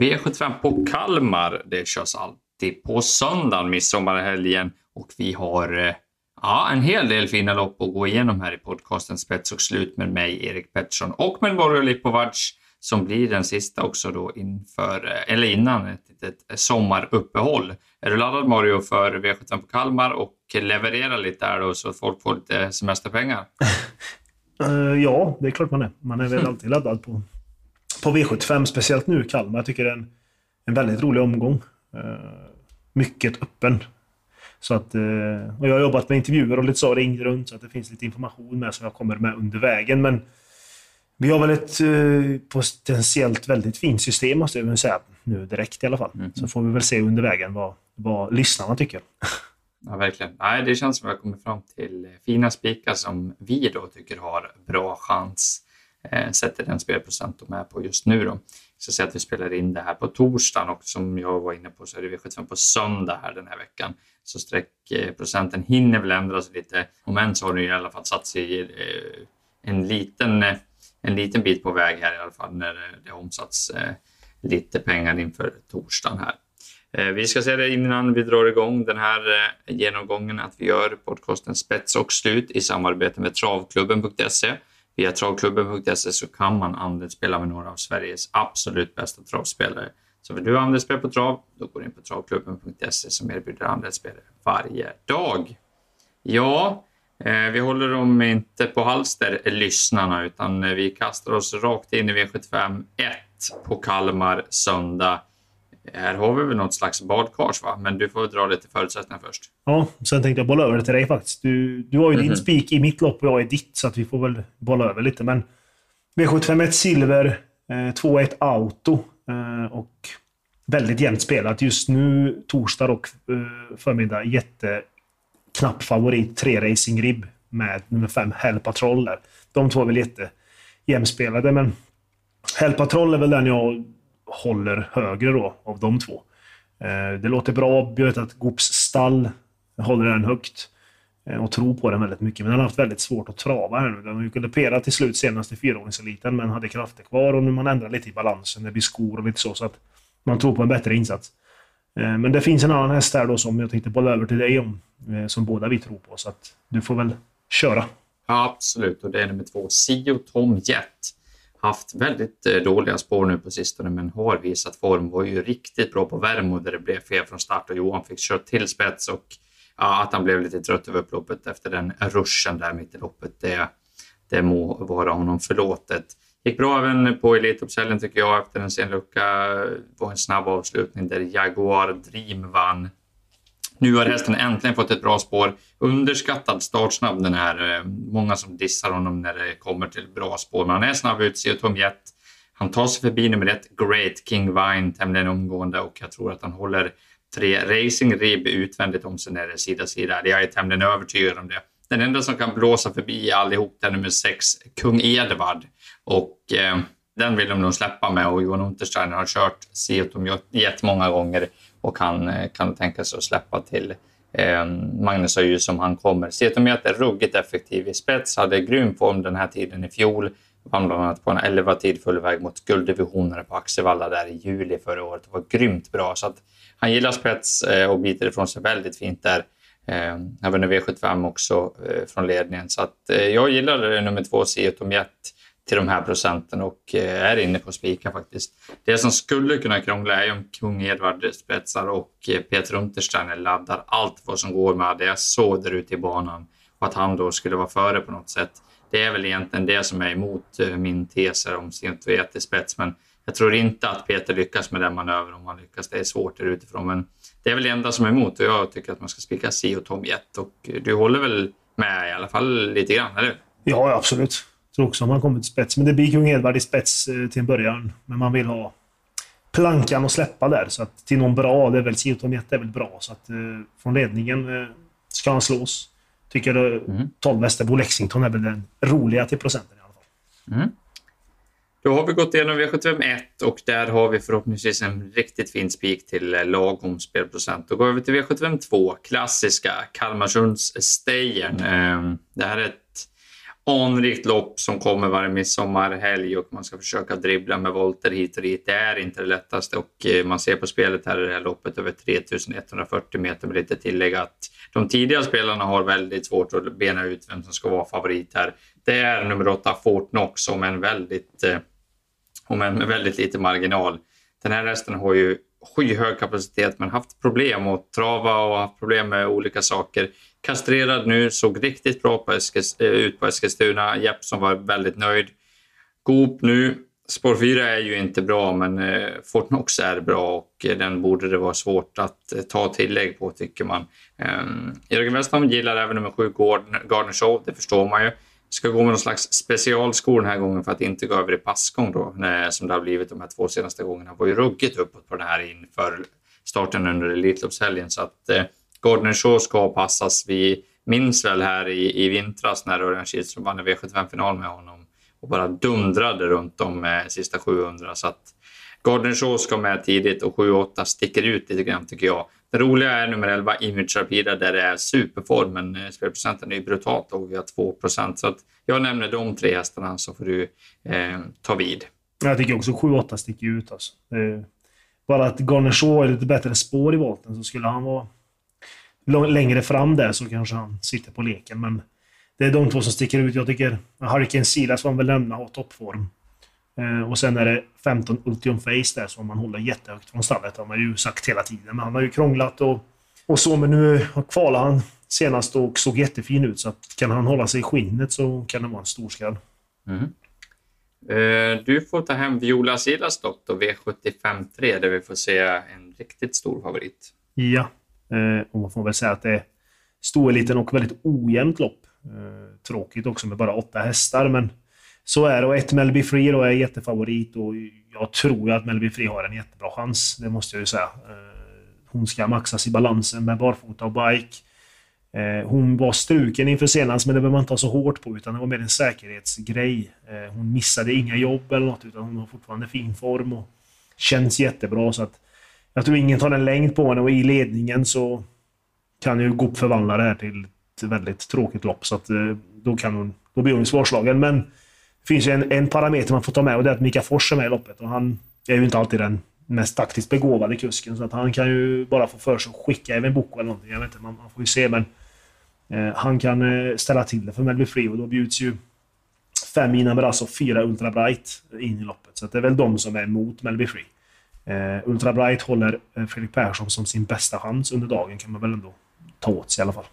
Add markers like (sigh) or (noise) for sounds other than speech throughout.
V75 på Kalmar, det körs alltid på söndagen, midsommarhelgen. Och vi har eh, ja, en hel del fina lopp att gå igenom här i podcasten Spets och slut med mig, Erik Pettersson, och med Borgo Lipovac som blir den sista också då inför, eh, eller innan ett litet sommaruppehåll. Är du laddad Mario för V75 på Kalmar och leverera lite där då så att folk får lite semesterpengar? uh, (laughs) ja, det är klart man är. Man är väl (laughs) alltid laddad på, på V75, speciellt nu i Kalmar. Jag tycker det är en, en väldigt rolig omgång. Uh, mycket öppen. Så att, uh, och jag har jobbat med intervjuer och lite så, ringt runt så att det finns lite information med som jag kommer med under vägen. Men vi har väl ett eh, potentiellt väldigt fint system måste jag väl säga. Nu direkt i alla fall. Mm. Så får vi väl se under vägen vad, vad lyssnarna tycker. Ja, verkligen. Nej, det känns som att vi har kommit fram till fina spikar som vi då tycker har bra chans. Eh, sätter den spelprocent de är på just nu. Då. Så säg att vi spelar in det här på torsdagen och som jag var inne på så är det V75 på söndag här den här veckan. Så streckprocenten hinner väl ändras lite. Om än så har den i alla fall satt sig eh, en liten eh, en liten bit på väg här i alla fall när det har omsatts eh, lite pengar inför torsdagen här. Eh, vi ska se det innan vi drar igång den här eh, genomgången att vi gör podcasten Spets och slut i samarbete med travklubben.se. Via travklubben.se så kan man andelsspela med några av Sveriges absolut bästa travspelare. Så vill du andelsspela på trav, då går du in på travklubben.se som erbjuder andelsspel varje dag. Ja, Eh, vi håller dem inte på halster, lyssnarna, utan eh, vi kastar oss rakt in i V75 1 på Kalmar söndag. Här har vi väl något slags badkars, va? Men du får dra lite förutsättningar först. Ja, sen tänkte jag bolla över det till dig faktiskt. Du, du har ju mm -hmm. din mhm. spik i mitt lopp och jag i ditt, så att vi får väl bolla över lite. Men V75 1 silver, eh, 2-1 auto eh, och väldigt jämnt spelat. Just nu, torsdag och eh, förmiddag, jätte knapp favorit, tre Racing Rib med nummer fem Hell Patrol där. De två är väl jättejämspelade, men Hell Patrol är väl den jag håller högre då, av de två. Eh, det låter bra. Jag vet att Goops stall håller den högt eh, och tror på den väldigt mycket. Men den har haft väldigt svårt att trava här nu. Den har ju galopperat till slut senast i fyraåringseliten, men hade krafter kvar och nu man ändrar lite i balansen. Det blir skor och lite så, så att man tror på en bättre insats. Eh, men det finns en annan häst där då som jag tänkte bolla över till dig om. Som båda vi tror på. Så att du får väl köra. Ja, absolut. Och det är nummer två, Sio Tom Jet. Haft väldigt eh, dåliga spår nu på sistone, men har visat form. Var ju riktigt bra på Värmo där det blev fel från start och Johan fick köra till spets och ja, att han blev lite trött över upploppet efter den ruschen där mitt i loppet. Det, det må vara honom förlåtet. Gick bra även på Elitloppshelgen tycker jag efter en sen lucka. Det var en snabb avslutning där Jaguar Dream vann. Nu har hästen äntligen fått ett bra spår. Underskattad startsnabb den här. Eh, många som dissar honom när det kommer till bra spår. Men han är snabb ut, ser Tom Jett. Han tar sig förbi nummer ett, Great King Vine, tämligen omgående och jag tror att han håller tre Racing Rib utvändigt om sig när det är sida sida. Jag är tämligen övertygad om det. Den enda som kan blåsa förbi allihop är nummer sex, Kung Edvard. Och eh, den vill de nog släppa med och Johan Untersteiner har kört Seatom jättemånga gånger och han eh, kan tänka sig att släppa till eh, Magnus har ju som han kommer. Cetomet är ruggigt effektiv i spets, hade grym form den här tiden i fjol. Vann bland annat på en 11 tid full väg mot gulddivisionerna på Axevalla där i juli förra året. Det var grymt bra. Så att han gillar spets eh, och biter ifrån sig väldigt fint där. Eh, även V75 också från ledningen. Så att, jag gillar nummer två, Jet till de här procenten och eh, är inne på spika faktiskt. Det som skulle kunna krångla är om kung Edvard spetsar och eh, Peter Untersteiner laddar allt vad som går med det så där ute i banan och att han då skulle vara före på något sätt. Det är väl egentligen det som är emot eh, min tes om Sintoet i spets, men jag tror inte att Peter lyckas med den manövern om han lyckas. Det är svårt där utifrån, men det är väl det enda som är emot och jag tycker att man ska spika Si och Tom Jett och du håller väl med i alla fall lite grann, eller Ja, absolut tror också att man kommer till spets. Men det blir kung Edvard i spets eh, till en början. Men man vill ha plankan att släppa där. Så att till någon bra, det är väl Siotom är väl bra. Så att eh, från ledningen eh, ska han slås. Tycker du mm. 12 Västerbo Lexington är väl den roliga till procenten i alla fall. Mm. Då har vi gått igenom V751 och där har vi förhoppningsvis en riktigt fin spik till lagom spelprocent. Då går vi till V752, klassiska Kalmarsunds Stejern. Det här är ett anrikt lopp som kommer varje midsommarhelg och man ska försöka dribbla med volter hit och dit. Det är inte det lättaste och eh, man ser på spelet här i det här loppet över 3140 meter med lite tillägg att de tidigare spelarna har väldigt svårt att bena ut vem som ska vara favorit här. Det är nummer åtta Fortnox som en väldigt, eh, om en med väldigt lite marginal. Den här hästen har ju skyhög kapacitet men haft problem att trava och haft problem med olika saker. Kastrerad nu, såg riktigt bra på Eskils, eh, ut på Eskilstuna. Jeppsson var väldigt nöjd. Goop nu. Spår 4 är ju inte bra, men eh, Fortnox är bra och eh, den borde det vara svårt att eh, ta tillägg på, tycker man. Eh, Jörgen Westholm gillar även nummer 7, Gardner Show. Det förstår man ju. Ska gå med någon slags specialskor den här gången för att inte gå över i passgång då, som det har blivit de här två senaste gångerna. var ju ruggigt uppåt på det här inför starten under Elitloppshelgen. Så att eh, Gordon Shaw ska passas. Vi minns väl här i, i vintras när Örjan Kihlström vann en V75-final med honom och bara dundrade runt de eh, sista 700. Så att Gordon Shaw ska med tidigt och 7-8 sticker ut lite grann tycker jag. Det roliga är nummer 11, Image Rapida, där det är superform, men eh, spelprocenten är brutalt och Vi har 2% Så att jag nämner de tre hästarna så får du eh, ta vid. Jag tycker också 7-8 sticker ut. Alltså. Eh, bara att Garner Shaw är lite bättre spår i volten så skulle han vara längre fram där så kanske han sitter på leken. Men det är de två som sticker ut. Jag tycker Hurricane Silas får han väl lämna ha toppform. Eh, och sen är det 15 Ultium Face där som man håller jättehögt från stallet. har man ju sagt hela tiden. Men han har ju krånglat och, och så. Men nu kvalade han senast och såg jättefin ut. Så kan han hålla sig i skinnet så kan det vara en stor skräll. Mm. Eh, du får ta hem Viola Silas då, V75 där vi får se en riktigt stor favorit. Ja, Eh, och man får väl säga att det är stoeliten och väldigt ojämnt lopp. Eh, tråkigt också med bara åtta hästar, men så är det. Och ett Melby Free då är jättefavorit och jag tror ju att Melby Free har en jättebra chans. Det måste jag ju säga. Eh, hon ska maxas i balansen med barfota och bike. Eh, hon var struken inför senast, men det behöver man inte ta så hårt på, utan det var mer en säkerhetsgrej. Eh, hon missade inga jobb eller något, utan hon har fortfarande fin form och känns jättebra. Så att jag tror ingen tar en längd på henne och i ledningen så kan ju Goop förvandla det här till ett väldigt tråkigt lopp. Så att, eh, då, kan hon, då blir hon svårslagen. Men det finns ju en, en parameter man får ta med och det är att Mika Fors är med i loppet. Och han är ju inte alltid den mest taktiskt begåvade kusken. Så att han kan ju bara få för sig att skicka även Boko eller någonting. Jag vet inte, man, man får ju se. Men eh, han kan eh, ställa till det för Melby Free och då bjuds ju fem Inameras och fyra Ultra Bright in i loppet. Så det är väl de som är emot Melby Free. Eh, Ultra Bright håller eh, Fredrik Persson som sin bästa chans under dagen kan man väl ändå ta åt sig i alla fall.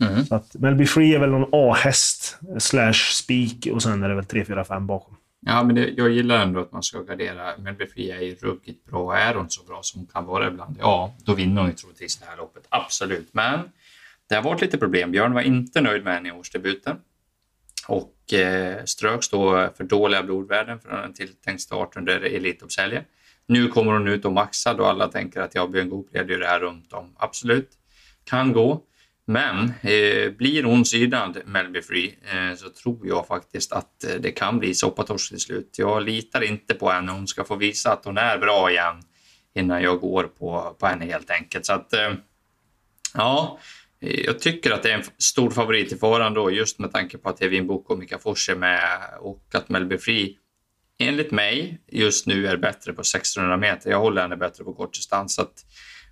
Mm. Så att Melby Free är väl någon A-häst slash speak och sen är det väl 3, 4, 5 bakom. Ja, men det, jag gillar ändå att man ska gardera. Melby Free är ju ruggigt bra. Är hon så bra som hon kan vara ibland, ja, då vinner hon ju troligtvis det här loppet. Absolut. Men det har varit lite problem. Björn var inte nöjd med henne i årsdebuten och eh, ströks då för dåliga blodvärden för en tilltänkt start under Elitloppshelgen. Nu kommer hon ut och maxad och alla tänker att jag Björn Goop leder det här runt om. Absolut, kan gå. Men eh, blir hon sydad, Melby Free, eh, så tror jag faktiskt att eh, det kan bli soppatorsk till slut. Jag litar inte på henne. Hon ska få visa att hon är bra igen innan jag går på, på henne helt enkelt. Så att, eh, ja, eh, jag tycker att det är en stor favorit i faran då, just med tanke på att Evin Boko och Mika Fors är med och att Melby Free enligt mig just nu är bättre på 1600 meter. Jag håller henne bättre på kortdistans. Så att,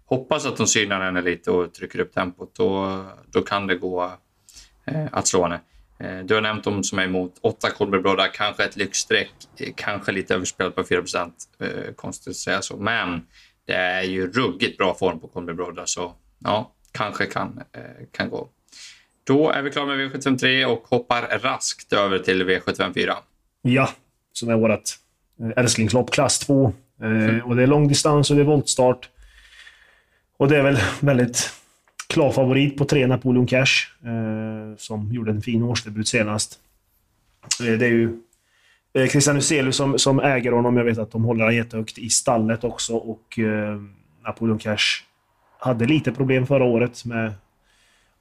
hoppas att de synar henne lite och trycker upp tempot. Då, då kan det gå eh, att slå henne. Eh, du har nämnt dem som är emot. 8 Kolberbrodda, kanske ett lyxstreck, eh, kanske lite överspelat på 4 eh, Konstigt att säga så, men det är ju ruggigt bra form på Kolberbrodda så ja, kanske kan, eh, kan gå. Då är vi klara med V753 och hoppar raskt över till V754. Ja, som är vårt eh, älsklingslopp, klass 2. Eh, mm. Och det är långdistans och det är voltstart. Och det är väl väldigt klar favorit på tre Napoleon Cash, eh, som gjorde en fin årsdebut senast. Det är ju Christian Huselius som, som äger honom. Jag vet att de håller honom jättehögt i stallet också. Och Napoleon Cash hade lite problem förra året med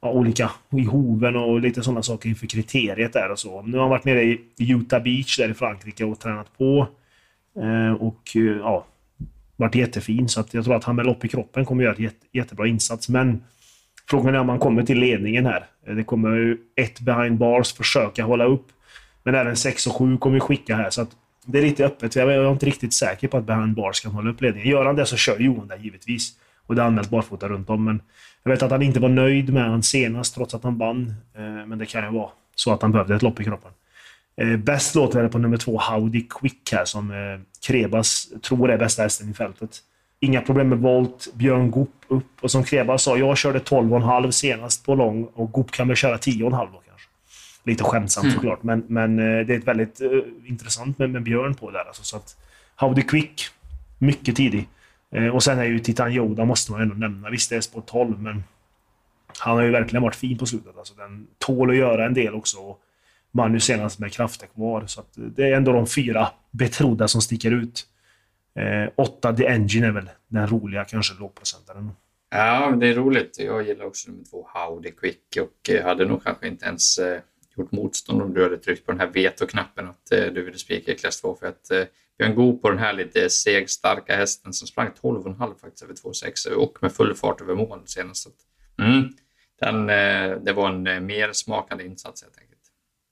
ja, olika i hoven och lite sådana saker inför kriteriet där och så. Nu har han varit nere i Utah Beach där i Frankrike och tränat på. Eh, och eh, ja, varit jättefin. Så att jag tror att han med lopp i kroppen kommer göra ett jätte, jättebra insats. Men Frågan är om han kommer till ledningen här. Eh, det kommer ju ett behind bars försöka hålla upp. Men även 6 och 7 kommer skicka här. Så att det är lite öppet. Jag är inte riktigt säker på att behind bars kan hålla upp ledningen. Gör han det så kör Johan där givetvis. Och det är anmält barfota runt om. Men jag vet att han inte var nöjd med han senast, trots att han vann. Eh, men det kan ju vara så att han behövde ett lopp i kroppen. Eh, bäst låter det på nummer två, Howdy Quick här, som eh, Krebas tror är bästa hästen i fältet. Inga problem med volt. Björn Goop upp. Och som Krebas sa, jag körde 12,5 senast på lång och Goop kan väl köra 10,5 då kanske. Lite skämtsamt mm. såklart, men, men det är ett väldigt uh, intressant med, med Björn på där. Alltså, så att Howdy Quick, mycket tidig. Eh, och sen är ju Titan Yoda måste man ändå nämna. Visst, det är spår 12, men han har ju verkligen varit fin på slutet. Alltså, den tål att göra en del också. Och man nu senast med krafter kvar. Så det är ändå de fyra betrodda som sticker ut. Eh, åtta The Engine är väl den roliga, kanske lågprocentaren. Ja, det är roligt. Jag gillar också nummer två, Howdy Quick, och eh, hade nog kanske inte ens eh, gjort motstånd om du hade tryckt på den här veto-knappen att eh, du ville spika i klass 2. För att eh, Björn Goop på den här lite segstarka hästen som sprang 12,5 faktiskt över 2,6 och med full fart över mål senast. Mm, den, eh, det var en eh, mer smakande insats helt enkelt.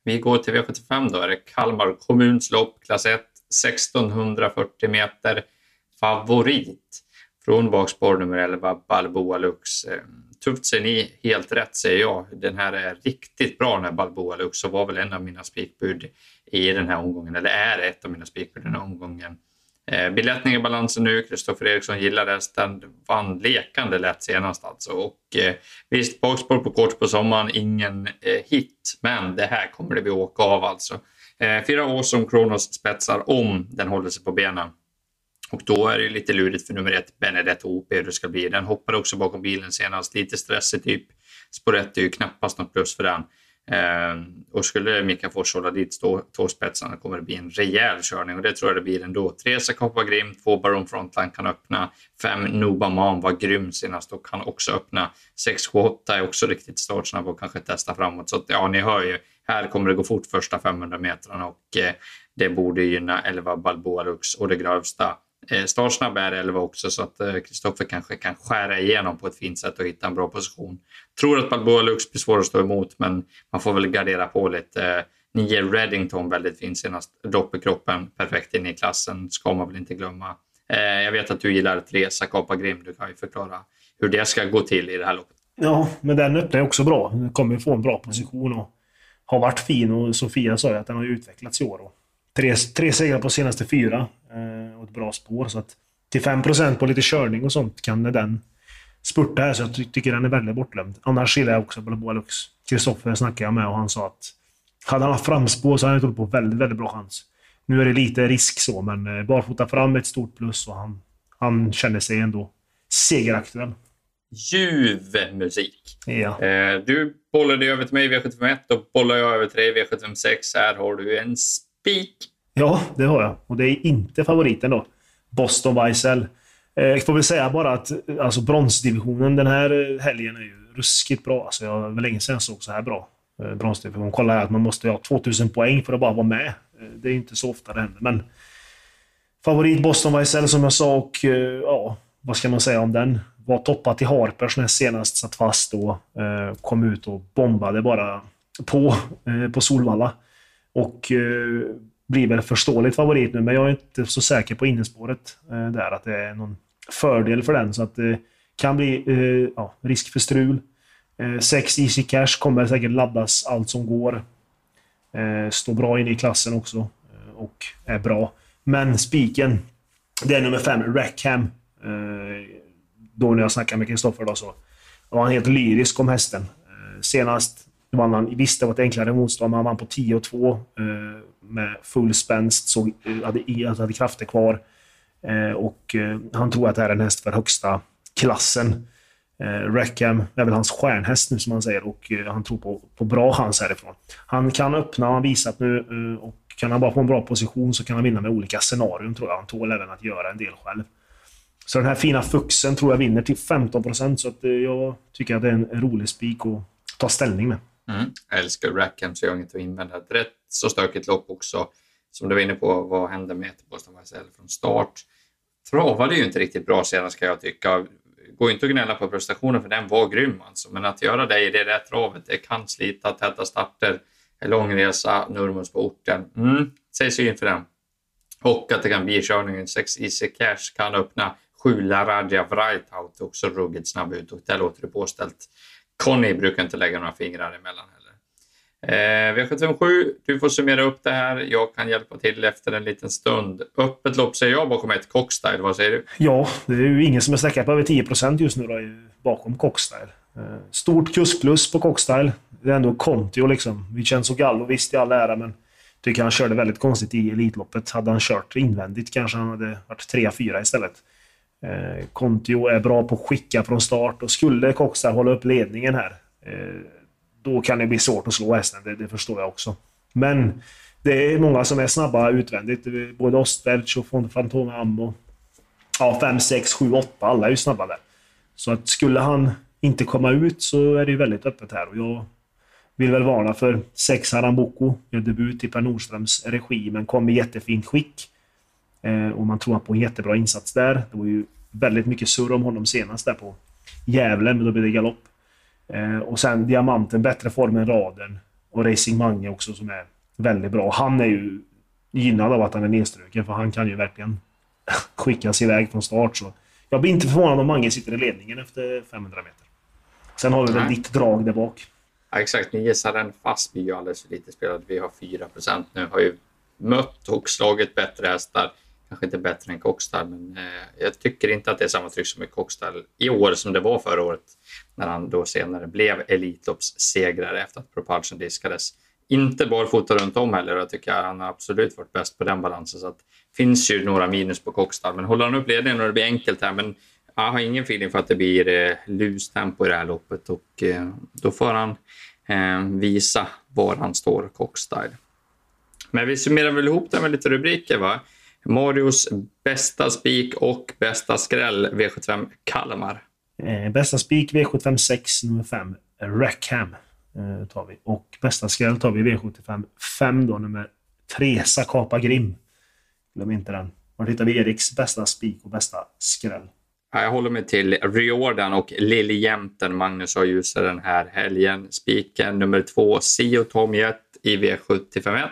Vi går till V75 då. Är det Kalmar kommunslopp, klass 1, 1640 meter. Favorit från bakspår nummer 11, Balboa Lux. Eh, tufft säger ni, helt rätt säger jag. Den här är riktigt bra den här Balboa Lux och var väl en av mina spikbud i den här omgången, eller är ett av mina spikbud i den här omgången. Eh, biljettning i balansen nu. Kristoffer Eriksson gillar hästen. Vann lekande lätt senast alltså. Och eh, visst, bakspår på kort på sommaren, ingen eh, hit. Men det här kommer det bli åka av alltså. Eh, fyra år som Kronos spetsar om den håller sig på benen. Och då är det lite lurigt för nummer ett, Benedetto OP, hur det ska bli. Den hoppade också bakom bilen senast. Lite stressig typ. Spår 1 är ju knappast något plus för den. Eh, och skulle Mika Fors hålla dit stå, två spetsarna kommer det bli en rejäl körning och det tror jag det blir ändå. Tre Sakop var grym, två Baron Frontline kan öppna, fem Nobaman var grym senast och kan också öppna. 6 8 är också riktigt startsnabb och kanske testa framåt. Så att, ja, ni hör ju, här kommer det gå fort första 500 metrarna och eh, det borde gynna 11 Balboa Lux och det grövsta Eh, startsnabb är 11 också så att eh, Kristoffer kanske kan skära igenom på ett fint sätt och hitta en bra position. Tror att Balboa Lux blir svår att stå emot men man får väl gardera på lite. Eh, 9 Reddington väldigt fin senast. Dropp i kroppen, perfekt in i klassen, ska man väl inte glömma. Jag vet att du gillar Teresa Kapa Grim. Du kan ju förklara hur det ska gå till i det här loppet. Ja, men den öppnar också bra. Den kommer få en bra position och har varit fin. Och Sofia sa ju att den har utvecklats i år. Och tre, tre segrar på senaste fyra och ett bra spår. Så att till 5 på lite körning och sånt kan den spurta här, så jag tycker den är väldigt bortglömd. Annars gillar jag också Balboalux. Kristoffer snackade jag med och han sa att hade han haft framspår så hade han tagit på väldigt, väldigt bra chans. Nu är det lite risk så, men eh, barfota fram är ett stort plus och han, han känner sig ändå segeraktuell. Ljuv musik. Ja. Eh, du bollade över till mig i V751 och bollar jag över till dig i V756. Här har du en spik Ja, det har jag. Och det är inte favoriten då. Boston Weissel. Eh, jag får väl säga bara att alltså, bronsdivisionen den här eh, helgen är ju ruskigt bra. Alltså, jag var länge sedan jag såg så här bra eh, bronsdivision. Kolla här att man måste ha 2000 poäng för att bara vara med. Det är inte så ofta det händer, men... Favorit Boston Weissel som jag sa och ja, vad ska man säga om den? Var toppat i Harpers när senast satt fast då. Kom ut och bombade bara på, på Solvalla. Och eh, blir väl förståeligt favorit nu, men jag är inte så säker på innespåret eh, där, att det är någon fördel för den. Så att det kan bli eh, ja, risk för strul. Sex Easy Cash kommer säkert laddas allt som går. Står bra inne i klassen också och är bra. Men spiken, det är nummer fem, Rackham. Då när jag snackade med Kristoffer så var han helt lyrisk om hästen. Senast vann han, visst det var ett enklare motstånd, men han vann på 10 och 2 eh, med full spänst, såg, eh, hade, hade krafter kvar. Eh, och eh, han tror att det här är en häst för högsta klassen. Eh, Rackham är väl hans stjärnhäst nu som han säger och eh, han tror på, på bra chans härifrån. Han kan öppna, han har visat nu eh, och kan han bara få en bra position så kan han vinna med olika scenarion tror jag. Han tål även att göra en del själv. Så den här fina fuxen tror jag vinner till 15% så att, eh, jag tycker att det är en rolig spik att ta ställning med. Mm. Jag älskar Rackham så jag har inget att invända. Ett rätt så stökigt lopp också. Som du var inne på, vad hände med Boston YSL från start? Travade ju inte riktigt bra senast kan jag tycka. går inte att gnälla på prestationen för den var grym alltså. Men att göra det i det där travet, det kan slita, täta starter, lång resa, Nurmos på orten. Mm, säg syn för den. Och att det kan bli körningen 6 Easy Cash kan öppna 7 Laradja Vrajtaut också ruggigt snabb ut och där låter det påställt. Conny brukar inte lägga några fingrar emellan heller. Eh, V757, du får summera upp det här. Jag kan hjälpa till efter en liten stund. Öppet lopp säger jag bakom ett Cockstyle. Vad säger du? Ja, det är ju ingen som är sträckad på över 10% just nu då, bakom Cockstyle. Eh, stort kuskplus på Cockstyle. Det är ändå Contio liksom. Vincenzo Gallo visst i all ära, men tycker han körde väldigt konstigt i Elitloppet. Hade han kört invändigt kanske han hade varit 3-4 istället. Eh, är bra på att skicka från start och skulle Coxa hålla upp ledningen här eh, då kan det bli svårt att slå hästen, det, det, förstår jag också. Men det är många som är snabba utvändigt. Eh, både Ostberg och Fantom Ammo. Ja, 5, 6, 7, 8. Alla är ju snabba där. Så att skulle han inte komma ut så är det ju väldigt öppet här. Och jag vill väl varna för 6 Harambuco. Gör debut i Per Nordströms regi, men kom i jättefint skick. Eh, och man tror på en jättebra insats där. Det var ju väldigt mycket surr om honom senast där på Gävle, men då blev det galopp. Eh, och sen Diamanten, bättre form än raden. Och Racing Mange också som är väldigt bra. Han är ju gynnad av att han är nedstruken för han kan ju verkligen (laughs) skickas iväg från start. Så jag blir inte förvånad om Mange sitter i ledningen efter 500 meter. Sen har vi väl ditt drag där bak. Ja, exakt. Ni gissar den fast blir ju alldeles för lite spelad. Vi har 4% nu. Har ju mött och slagit bättre hästar. Kanske inte bättre än Kockstall, men eh, jag tycker inte att det är samma tryck som i Kockstall i år som det var förra året när han då senare blev Elitloppssegrare efter att Propulsion diskades. Inte barfota runt om heller och jag tycker han har absolut varit bäst på den balansen. Så att, finns ju några minus på Kockstall, men håller han upp ledningen och det blir enkelt här. Men jag har ingen feeling för att det blir eh, lustempo i det här loppet och eh, då får han eh, visa var han står, Cockstyle. Men vi summerar väl ihop det med lite rubriker. va? Marios bästa spik och bästa skräll V75 Kalmar. Eh, bästa spik V75 6 nummer 5 Rackham eh, tar vi. Och bästa skräll tar vi V75 5 då nummer 3 Sakapa Grim. Glöm inte den. Var hittar vi Eriks bästa spik och bästa skräll? Jag håller mig till Riordan och Liljämten. Magnus har ljusat den här helgen. Spiken nummer 2 Sio Tom Jet i V751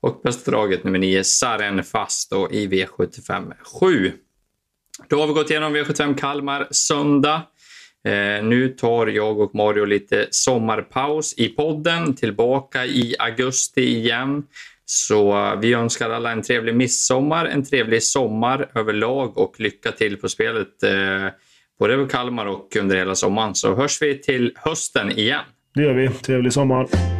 och bästa draget nummer 9, Saren Fast då, i V75 7. Då har vi gått igenom V75 Kalmar söndag. Eh, nu tar jag och Mario lite sommarpaus i podden, tillbaka i augusti igen. Så vi önskar alla en trevlig midsommar, en trevlig sommar överlag och lycka till på spelet eh, både över Kalmar och under hela sommaren. Så hörs vi till hösten igen. Det gör vi. Trevlig sommar.